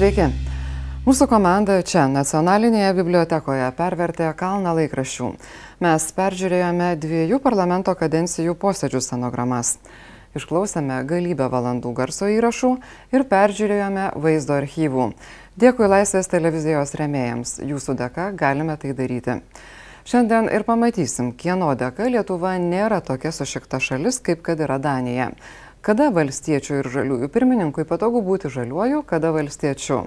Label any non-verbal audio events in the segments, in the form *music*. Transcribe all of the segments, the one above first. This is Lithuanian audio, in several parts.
Sveiki. Mūsų komanda čia nacionalinėje bibliotekoje pervertė kalną laikraščių. Mes peržiūrėjome dviejų parlamento kadencijų posėdžių stenogramas. Išklausėme galybę valandų garso įrašų ir peržiūrėjome vaizdo archyvų. Dėkui Laisvės televizijos remėjams. Jūsų dėka galime tai daryti. Šiandien ir pamatysim, kieno dėka Lietuva nėra tokia sušikta šalis, kaip kad yra Danija. Kada valstiečių ir žaliųjų pirmininkui patogu būti žaliuoju, kada valstiečiu.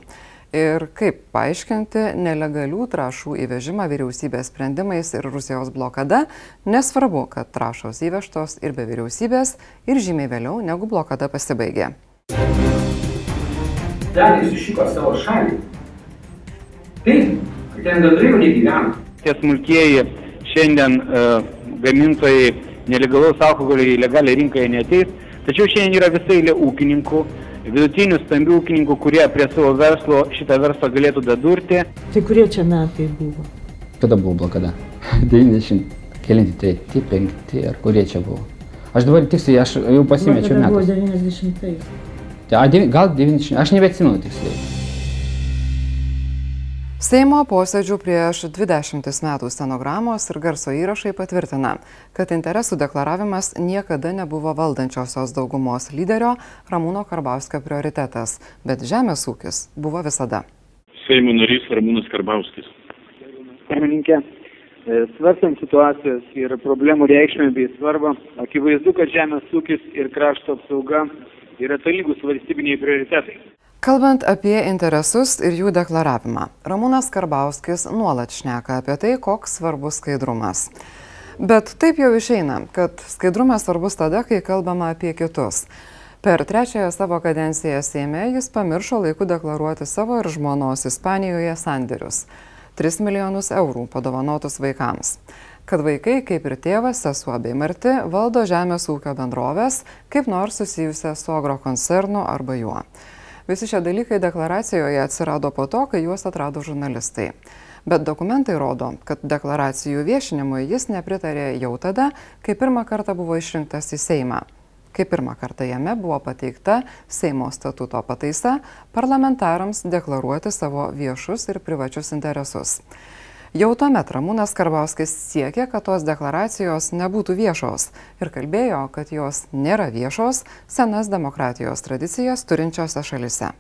Ir kaip paaiškinti nelegalių trašų įvežimą vyriausybės sprendimais ir Rusijos blokada, nesvarbu, kad trašos įvežtos ir be vyriausybės ir žymiai vėliau negu blokada pasibaigė. Danija sušiko savo šalį. Taip, ten gandrai jau negyvena. Tie smulkieji šiandien uh, gamintojai nelegalaus alkoholio į legalią rinką neteis, tačiau šiandien yra visai eilė ūkininkų, vidutinių stambių ūkininkų, kurie prie savo verslo šitą verslą galėtų dadurti. Tai kurie čia metai buvo? Kada buvo blokada? 90. Kelinti, tai, tai penkti, ar kurie čia buvo? Aš dabar tiksliai, aš jau pasimečiau Blokada buvo metus. 90-ais. Tai, gal 90, aš nebeatsimenu tiksliai. Seimo posėdžių prieš 20 metų stenogramos ir garso įrašai patvirtina, kad interesų deklaravimas niekada nebuvo valdančiosios daugumos lyderio Ramūno Karbauskio prioritetas, bet žemės ūkis buvo visada. Seimo narys Ramūnas Karbauskis. Pirmininkė, e, svarstant situacijos ir problemų reikšmę bei svarbą, akivaizdu, kad žemės ūkis ir krašto apsauga yra tolygus valstybiniai prioritetai. Kalbant apie interesus ir jų deklaravimą, Ramūnas Karbauskis nuolat šneka apie tai, koks svarbus skaidrumas. Bet taip jau išeina, kad skaidrumas svarbus tada, kai kalbama apie kitus. Per trečiąją savo kadenciją Seime jis pamiršo laiku deklaruoti savo ir žmonos Ispanijoje sandėrius - 3 milijonus eurų padovanotus vaikams. Kad vaikai, kaip ir tėvas, sesuo bei Marti, valdo žemės ūkio bendrovės, kaip nors susijusią su agrokoncernu arba juo. Visi šie dalykai deklaracijoje atsirado po to, kai juos atrado žurnalistai. Bet dokumentai rodo, kad deklaracijų viešinimui jis nepritarė jau tada, kai pirmą kartą buvo išrinktas į Seimą. Kai pirmą kartą jame buvo pateikta Seimo statuto pataisa parlamentarams deklaruoti savo viešus ir privačius interesus. Jau tuomet Ramūnas Karbauskis siekė, kad tos deklaracijos nebūtų viešos ir kalbėjo, kad jos nėra viešos senas demokratijos tradicijas turinčiose šalise.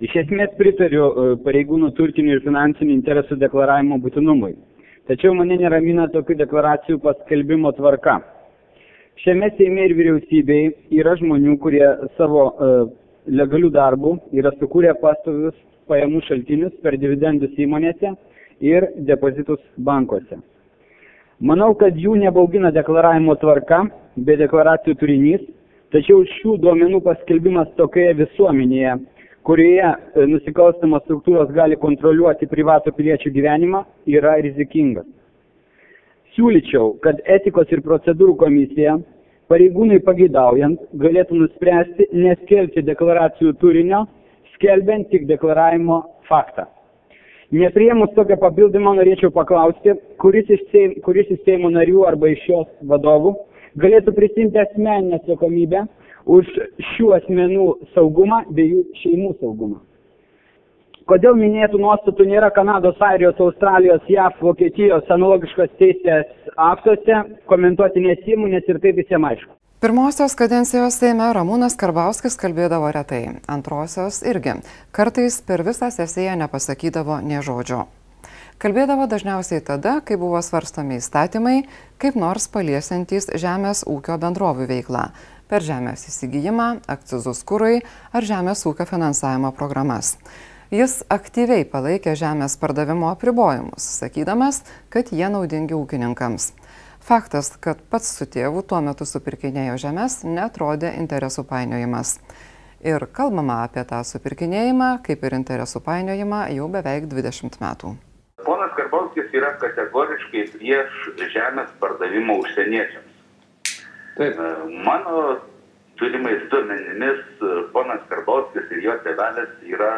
Iš esmės pritariu e, pareigūnų turtinių ir finansinių interesų deklaravimo būtinumui. Tačiau mane neramina tokių deklaracijų paskelbimo tvarka. Šiame Seime ir vyriausybei yra žmonių, kurie savo uh, legalių darbų yra sukūrę pastovius pajamų šaltinius per dividendus įmonėse ir depozitus bankuose. Manau, kad jų nebaugina deklaravimo tvarka bei deklaracijų turinys, tačiau šių duomenų paskelbimas tokioje visuomenėje, kurioje e, nusikalstamos struktūros gali kontroliuoti privatų piliečių gyvenimą, yra rizikingas. Siūlyčiau, kad etikos ir procedūrų komisija pareigūnai pageidaujant galėtų nuspręsti neskelbti deklaracijų turinio, skelbiant tik deklaravimo faktą. Nepriemus tokio papildymo norėčiau paklausti, kuris iš, Seim, kuris iš Seimo narių arba iš šios vadovų galėtų prisimti asmeninę atsakomybę už šių asmenų saugumą bei jų šeimų saugumą. Kodėl minėtų nuostatų nėra Kanados, Airijos, Australijos, JAV, Vokietijos analogiškos teisės aktuose, komentuoti nesimu, nes ir taip visiems aišku. Pirmosios kadencijos Seime Ramūnas Karbauskis kalbėdavo retai, antrosios irgi. Kartais per visą sesiją nepasakydavo nie žodžio. Kalbėdavo dažniausiai tada, kai buvo svarstomi įstatymai, kaip nors paliesiantys žemės ūkio bendrovių veiklą per žemės įsigijimą, akcizus kūrui ar žemės ūkio finansavimo programas. Jis aktyviai palaikė žemės pardavimo apribojimus, sakydamas, kad jie naudingi ūkininkams. Faktas, kad pats su tėvu tuo metu supirkinėjo žemės, netrodė interesų painiojimas. Ir kalbama apie tą supirkinėjimą, kaip ir interesų painiojimą, jau beveik 20 metų. Ponas Karbauskis yra kategoriškai prieš žemės pardavimą užsieniečiams. Taip. E, Mano turimais duomenimis e, ponas Karbauskis ir jo tėvelis yra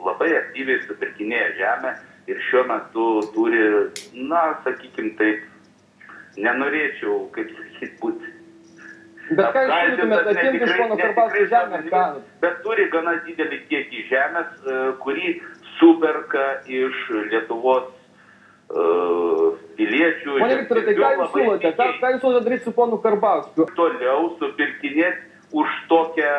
labai aktyviai supirkinėję žemę ir šiuo metu turi, na, sakykim taip, nenorėčiau, kaip sakyt, būti Bet ką jūs siūlytumėte atimti iš pono Karbauskio ką? duomenimis, Bet turi gana didelį kiekį žemės, e, kurį superka iš Lietuvos e, piliečių. Pone Viktorai, tai ką jūs siūlote? Ką, ką jūs siūlote daryti su ponu Karbauskiu? toliau supirkinėti už tokią,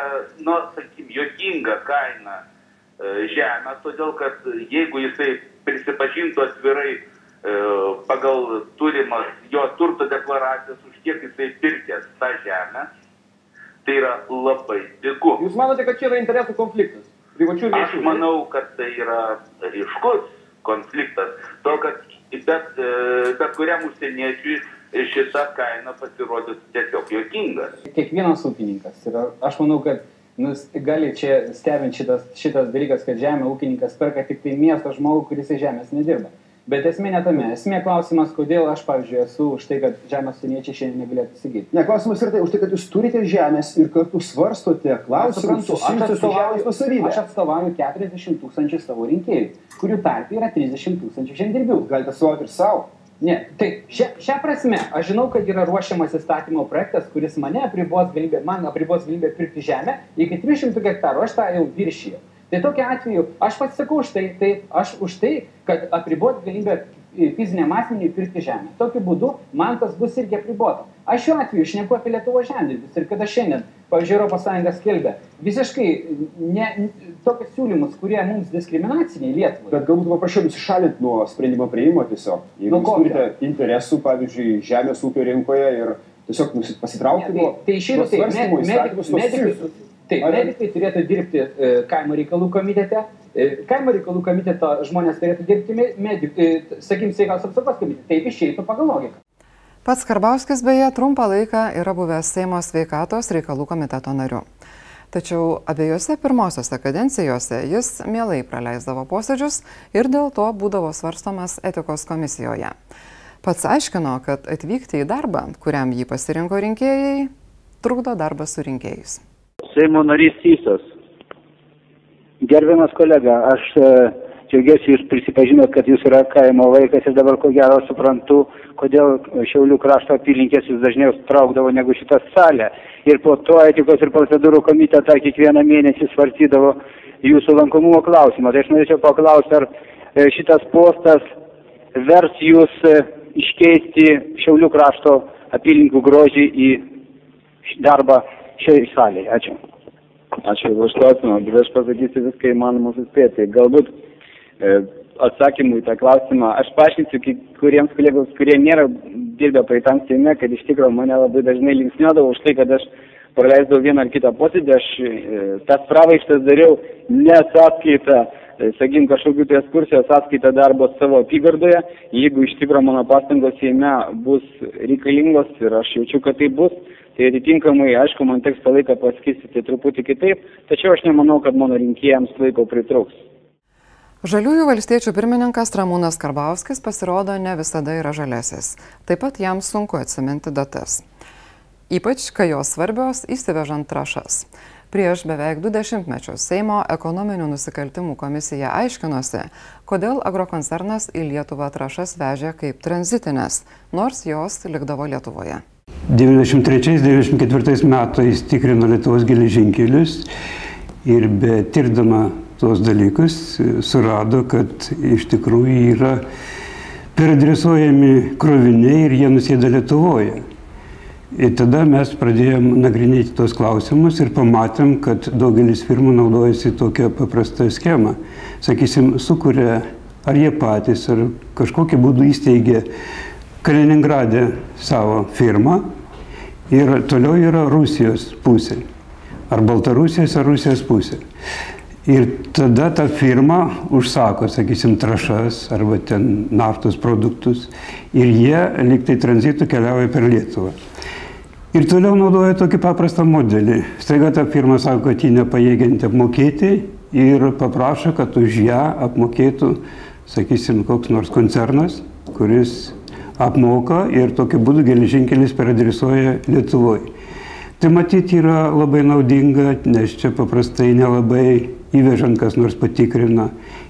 na, sakykim, juokingą kainą e, žemę, todėl kad jeigu jisai prisipažintų atvirai pagal turimas jo turto deklaracijas, už kiek jisai pirkęs tą žemę, tai yra labai pigu. Jūs manote, kad čia yra interesų konfliktas? Privačių ir Aš manau, kad tai yra ryškus konfliktas, to, kad bet, e, bet kuriam užsieniečiui šita kaina pasirodytų tiesiog juokinga. kiekvienas ūkininkas. Ir aš manau, kad nu, gali čia stebint šitas, šitas dalykas, kad žemę ūkininkas perka tik tai miesto žmogų, kuris į žemės nedirba. Bet esmė ne tame. Esmė klausimas, kodėl aš, pavyzdžiui, esu už tai, kad žemės užsieniečiai šiandien negalėtų įsigyti. Ne, klausimas yra tai, už tai, kad jūs turite žemės ir kartu svarstote klausimus susijusius su žemės nusavybė. aš atstovauju 40 tūkstančių savo rinkėjų, kurių tarp yra 30 tūkstančių žemdirbių. Galite atstovauti ir savo. Ne, tai šia, šią prasme, aš žinau, kad yra ruošiamas įstatymo projektas, kuris mane apribos galimybę, man apribos galimybę pirkti žemę iki 300 hektarų, aš tą jau viršiju. Tai tokiu atveju aš pasisakau už tai, tai aš už tai, kad apribot galimybę fiziniam asmeniui pirkti žemę. Tokiu būdu man tas bus irgi apribota. Aš šiuo atveju šneku apie Lietuvo žemdirbius ir kada šiandien, pavyzdžiui, Sąjunga skelbia visiškai ne, tokius siūlymus, kurie mums diskriminaciniai Lietuvai. Bet galbūt paprašiau nusišalinti nuo sprendimo prieimimo tiesiog. Jeigu kokio? turite interesų, pavyzdžiui, žemės ūkio rinkoje ir tiesiog pasitraukti Ne, nuo, tai, tai išėtų nuo taip, medikai turėtų dirbti e, kaimo reikalų komitete, e, kaimo reikalų komiteto žmonės turėtų dirbti, medik, e, sakykim, sveikatos apsaugos komitete, taip išeitų pagal logiką. Pats Karbauskis beje trumpą laiką yra buvęs Seimo sveikatos reikalų komiteto nariu. Tačiau abiejose pirmosiose kadencijose jis mielai praleisdavo posėdžius ir dėl to būdavo svarstomas etikos komisijoje. Pats aiškino, kad atvykti į darbą, kuriam jį pasirinko rinkėjai, trukdo darbas su rinkėjais. Seimo narys Sysas. Gerbiamas kolega, aš e, džiaugiuosi, jūs prisipažinot, kad jūs yra kaimo vaikas ir dabar ko gero suprantu, kodėl Šiaulių krašto apylinkės jūs dažniau traukdavo negu šitą salę. Ir po to etikos ir procedūrų komitetą kiekvieną mėnesį svarstydavo jūsų lankomumo klausimą. Tai aš norėčiau paklausti, ar e, šitas postas vers jūs e, iškeisti Šiaulių krašto apylinkų grožį į darbą šioje salėje. Ačiū. Ačiū už klausimą, bet aš pasakysiu viską įmanoma suspėti. Galbūt e, atsakymų į tą klausimą aš paaiškinsiu kuriems kolegos, kurie nėra dirbę praeitam seime, kad iš tikrųjų mane labai dažnai linksniuodavo už tai, kad aš praleisdavau vieną ar kitą posėdį, aš e, tas pravaištas dariau ne sąskaitą, e, sakykim, kažkokių tai ekskursijos sąskaitą darbo savo apygardoje. Jeigu iš tikrųjų mano pastangos seime bus reikalingos ir aš jaučiu, kad tai bus, tai atitinkamai, aišku, man teks tą laiką paskirstyti truputį kitaip, tačiau aš nemanau, kad mano rinkėjams laiko pritrauks. Žaliųjų valstiečių pirmininkas Ramūnas Karbauskis pasirodo ne visada yra žalesis. Taip pat jam sunku atsiminti datas. Ypač, kai jos svarbios įsivežant trašas. Prieš beveik du dešimtmečius Seimo ekonominių nusikaltimų komisija aiškinosi, kodėl agrokoncernas į Lietuvą trašas vežė kaip tranzitinės, nors jos likdavo Lietuvoje. 93-94 metais tikrino Lietuvos geležinkelius ir be tirdama tuos dalykus surado, kad iš tikrųjų yra peradresuojami kroviniai ir jie nusėda Lietuvoje. Ir tada mes pradėjom nagrinėti tos klausimus ir pamatėm, kad daugelis firmų naudojasi tokią paprastą schemą. Sakysim, sukuria ar jie patys, ar kažkokiu būdu įsteigia Kaliningrade savo firmą ir toliau yra Rusijos pusė. Ar Baltarusijos, ar Rusijos pusė. Ir tada ta firma užsako, sakysim, trašas arba ten naftos produktus ir jie liktai tranzitu keliauja per Lietuvą. Ir toliau naudoja tokį paprastą modelį. Staiga ta firma sako, kad ji nepajėgianti apmokėti ir paprašo, kad už ją apmokėtų, sakysim, koks nors koncernas, kuris apmoka ir tokiu būdu geležinkelis peradresuoja Lietuvoje. Tai matyti yra labai naudinga, nes čia paprastai nelabai įvežant kas nors patikrina.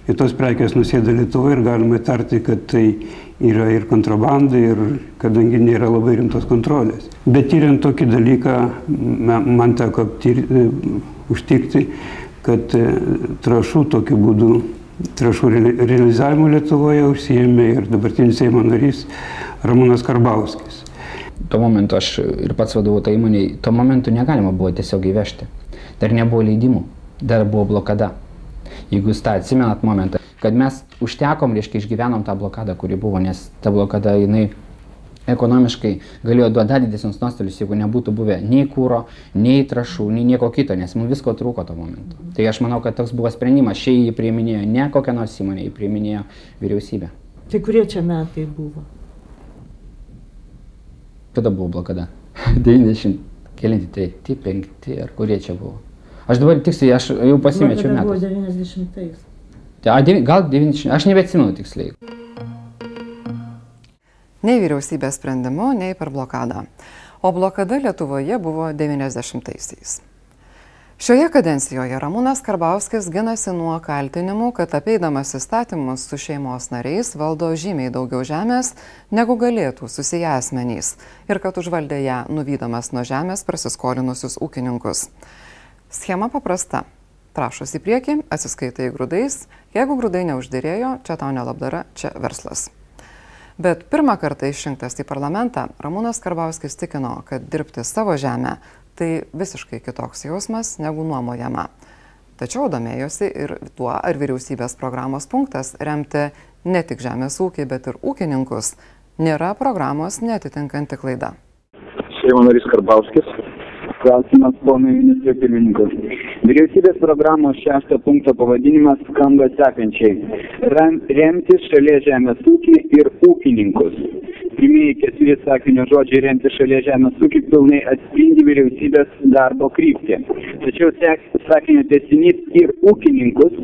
Ir tos prekės nusėda Lietuvoje ir galima įtarti, kad tai yra ir kontrabanda, ir kadangi nėra labai rimtos kontrolės. Bet tyriant tokį dalyką, man teko aptirti, užtikti, kad e, trašų tokiu būdu trašų realizavimu Lietuvoje užsijėmė ir dabartinis Seimo narys Ramūnas Karbauskis. Tuo momentu aš ir pats vadovau tai įmoniai, tuo momentu negalima buvo tiesiog įvežti. Dar nebuvo leidimų, dar buvo blokada. Jeigu jūs tą atsimenat momentą, kad mes užtekom, reiškia, išgyvenom tą blokadą, kuri buvo, nes ta blokada jinai ekonomiškai galėjo duoti dar didesnius nuostolius, jeigu nebūtų buvę nei kūro, nei trašų, nei nieko kito, nes mums visko trūko tuo momentu. Tai aš manau, kad toks buvo sprendimas, šiai jį priiminėjo ne kokią nors įmonę, jį priiminėjo vyriausybė. Tai kurie čia metai buvo? Kada buvo blokada? *laughs* 90 kelinti, tai, tai penkti ar kurie čia buvo? Aš dabar tiksliai, aš jau pasimečiau metus. Buvo 90-ais. Tai, gal 90, aš nebeatsimenu tiksliai nei vyriausybės sprendimu, nei per blokadą. O blokada Lietuvoje buvo 90-aisiais. Šioje kadencijoje Ramūnas Karbauskis ginasi nuo kaltinimų, kad apeidamas įstatymus su šeimos nariais valdo žymiai daugiau žemės, negu galėtų susiję asmenys ir kad užvaldė ją nuvydamas nuo žemės prasiskolinusius ūkininkus. Schema paprasta. Prašos į priekį, atsiskaitai grūdais, jeigu grūdai neuždėrėjo, čia tau nelabdara, čia verslas. Bet pirmą kartą išrinktas į parlamentą, Ramūnas Karbauskis tikino, kad dirbti savo žemę tai visiškai kitoks jausmas negu nuomojama. Tačiau domėjosi ir tuo, ar vyriausybės programos punktas remti ne tik žemės ūkį, bet ir ūkininkus nėra programos netitinkanti klaida. Seimo narys Karbauskis. Klausimas ponui ministrui pirmininkui. Vyriausybės programos šešto punkto pavadinimas skamba sekančiai. Remti šalies žemės ūkį ir ūkininkus. Pirmieji keturi sakinio žodžiai remti šalies žemės ūkį pilnai atspindi vyriausybės darbo kryptį. Tačiau sakinio tesinys ir ūkininkus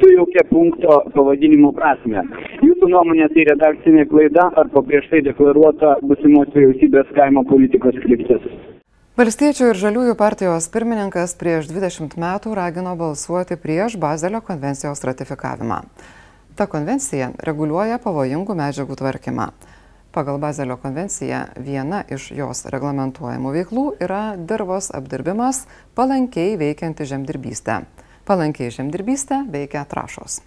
sujaukia punkto pavadinimo prasme. Jūsų nuomonė tai redakcinė klaida ar po prieš tai deklaruota busimos vyriausybės kaimo politikos kryptis? Valstiečių ir Žaliųjų partijos pirmininkas prieš 20 metų ragino balsuoti prieš Bazelio konvencijos ratifikavimą. Ta konvencija reguliuoja pavojingų medžiagų tvarkymą. Pagal Bazelio konvenciją viena iš jos reglamentuojamų veiklų yra dirvos apdirbimas palankiai veikianti žemdirbystė. Palankiai žemdirbystė veikia trašos.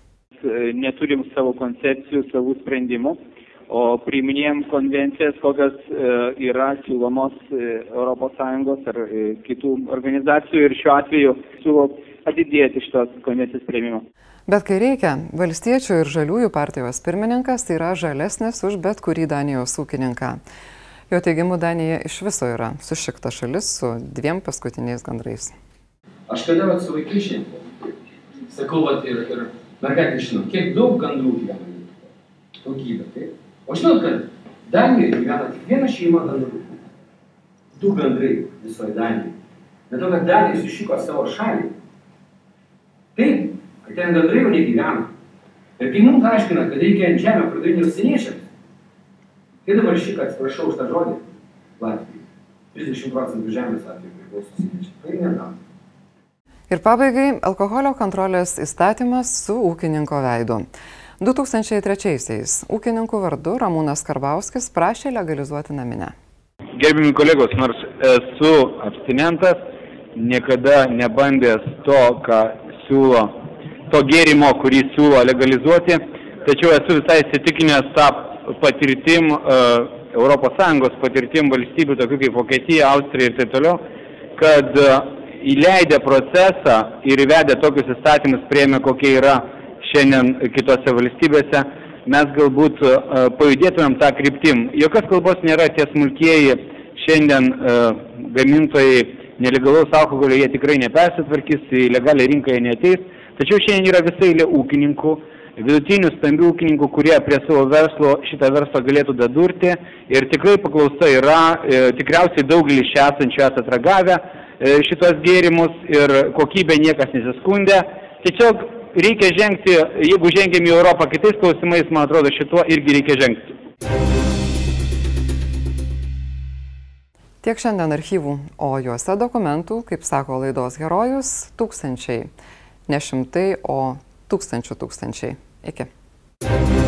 Neturim savo koncepcijų, savų sprendimų o priiminėjom konvencijas, kokios e, yra siūlomos ES ar e, kitų organizacijų ir šiuo atveju siūlo atidėti šitos konvencijos prieimimą. Bet kai reikia, valstiečių ir žaliųjų partijos pirmininkas yra žalesnis už bet kurį Danijos ūkininką. Jo teigimu, Danija iš viso yra sušikta šalis su dviem paskutiniais gandrais. Aš kada vat su vaikišiai, sakau, vat ir, ir mergaitė žinau, kiek daug gandrų gyvena. Daugybė, taip. O žinot, kad Danijoje gyvena tik viena šeima gandrų. Du gandrai visoje Danijoje. Dėl to, kad Danija sušiko savo šalį. Taip, kad ten gandrai jau negyvena. Ir kai mums aiškina, kad reikia ant žemę pardavinti užsieniečiams, tai dabar šik, atsiprašau už tą žodį, Latvijai. 30 procentų žemės atveju priklauso užsieniečiams. Tai negam. Ir pabaigai alkoholio kontrolės įstatymas su ūkininko veidu. 2003-aisiais ūkininkų vardu Ramūnas Karbauskis prašė legalizuoti naminę. Gerbimi kolegos, nors esu abstinentas, niekada nebandęs to, ką siūlo, to gėrimo, kurį siūlo legalizuoti, tačiau esu visai įsitikinęs tą patirtim, ES patirtim valstybių, tokių kaip Vokietija, Austrija ir taip toliau, kad e, įleidę procesą ir įvedę tokius įstatymus prieimė, kokie yra šiandien kitose valstybėse, mes galbūt e, pajudėtumėm tą kryptim. Jokios kalbos nėra tie smulkieji šiandien e, gamintojai nelegalaus alkoholio, jie tikrai nepersitvarkys, į legalią rinką jie neteis. Tačiau šiandien yra visai eilė ūkininkų, vidutinių stambių ūkininkų, kurie prie savo verslo šitą verslą galėtų dadurti. Ir tikrai paklausa yra, e, tikriausiai daugelis čia esančių esate ragavę šitos gėrimus ir kokybė niekas nesiskundė. Tiesiog reikia žengti, jeigu žengiam į Europą kitais klausimais, man atrodo, šituo irgi reikia žengti. Tiek šiandien archyvų, o juose dokumentų, kaip sako laidos herojus, tūkstančiai. Ne šimtai, o tūkstančių tūkstančiai. Iki.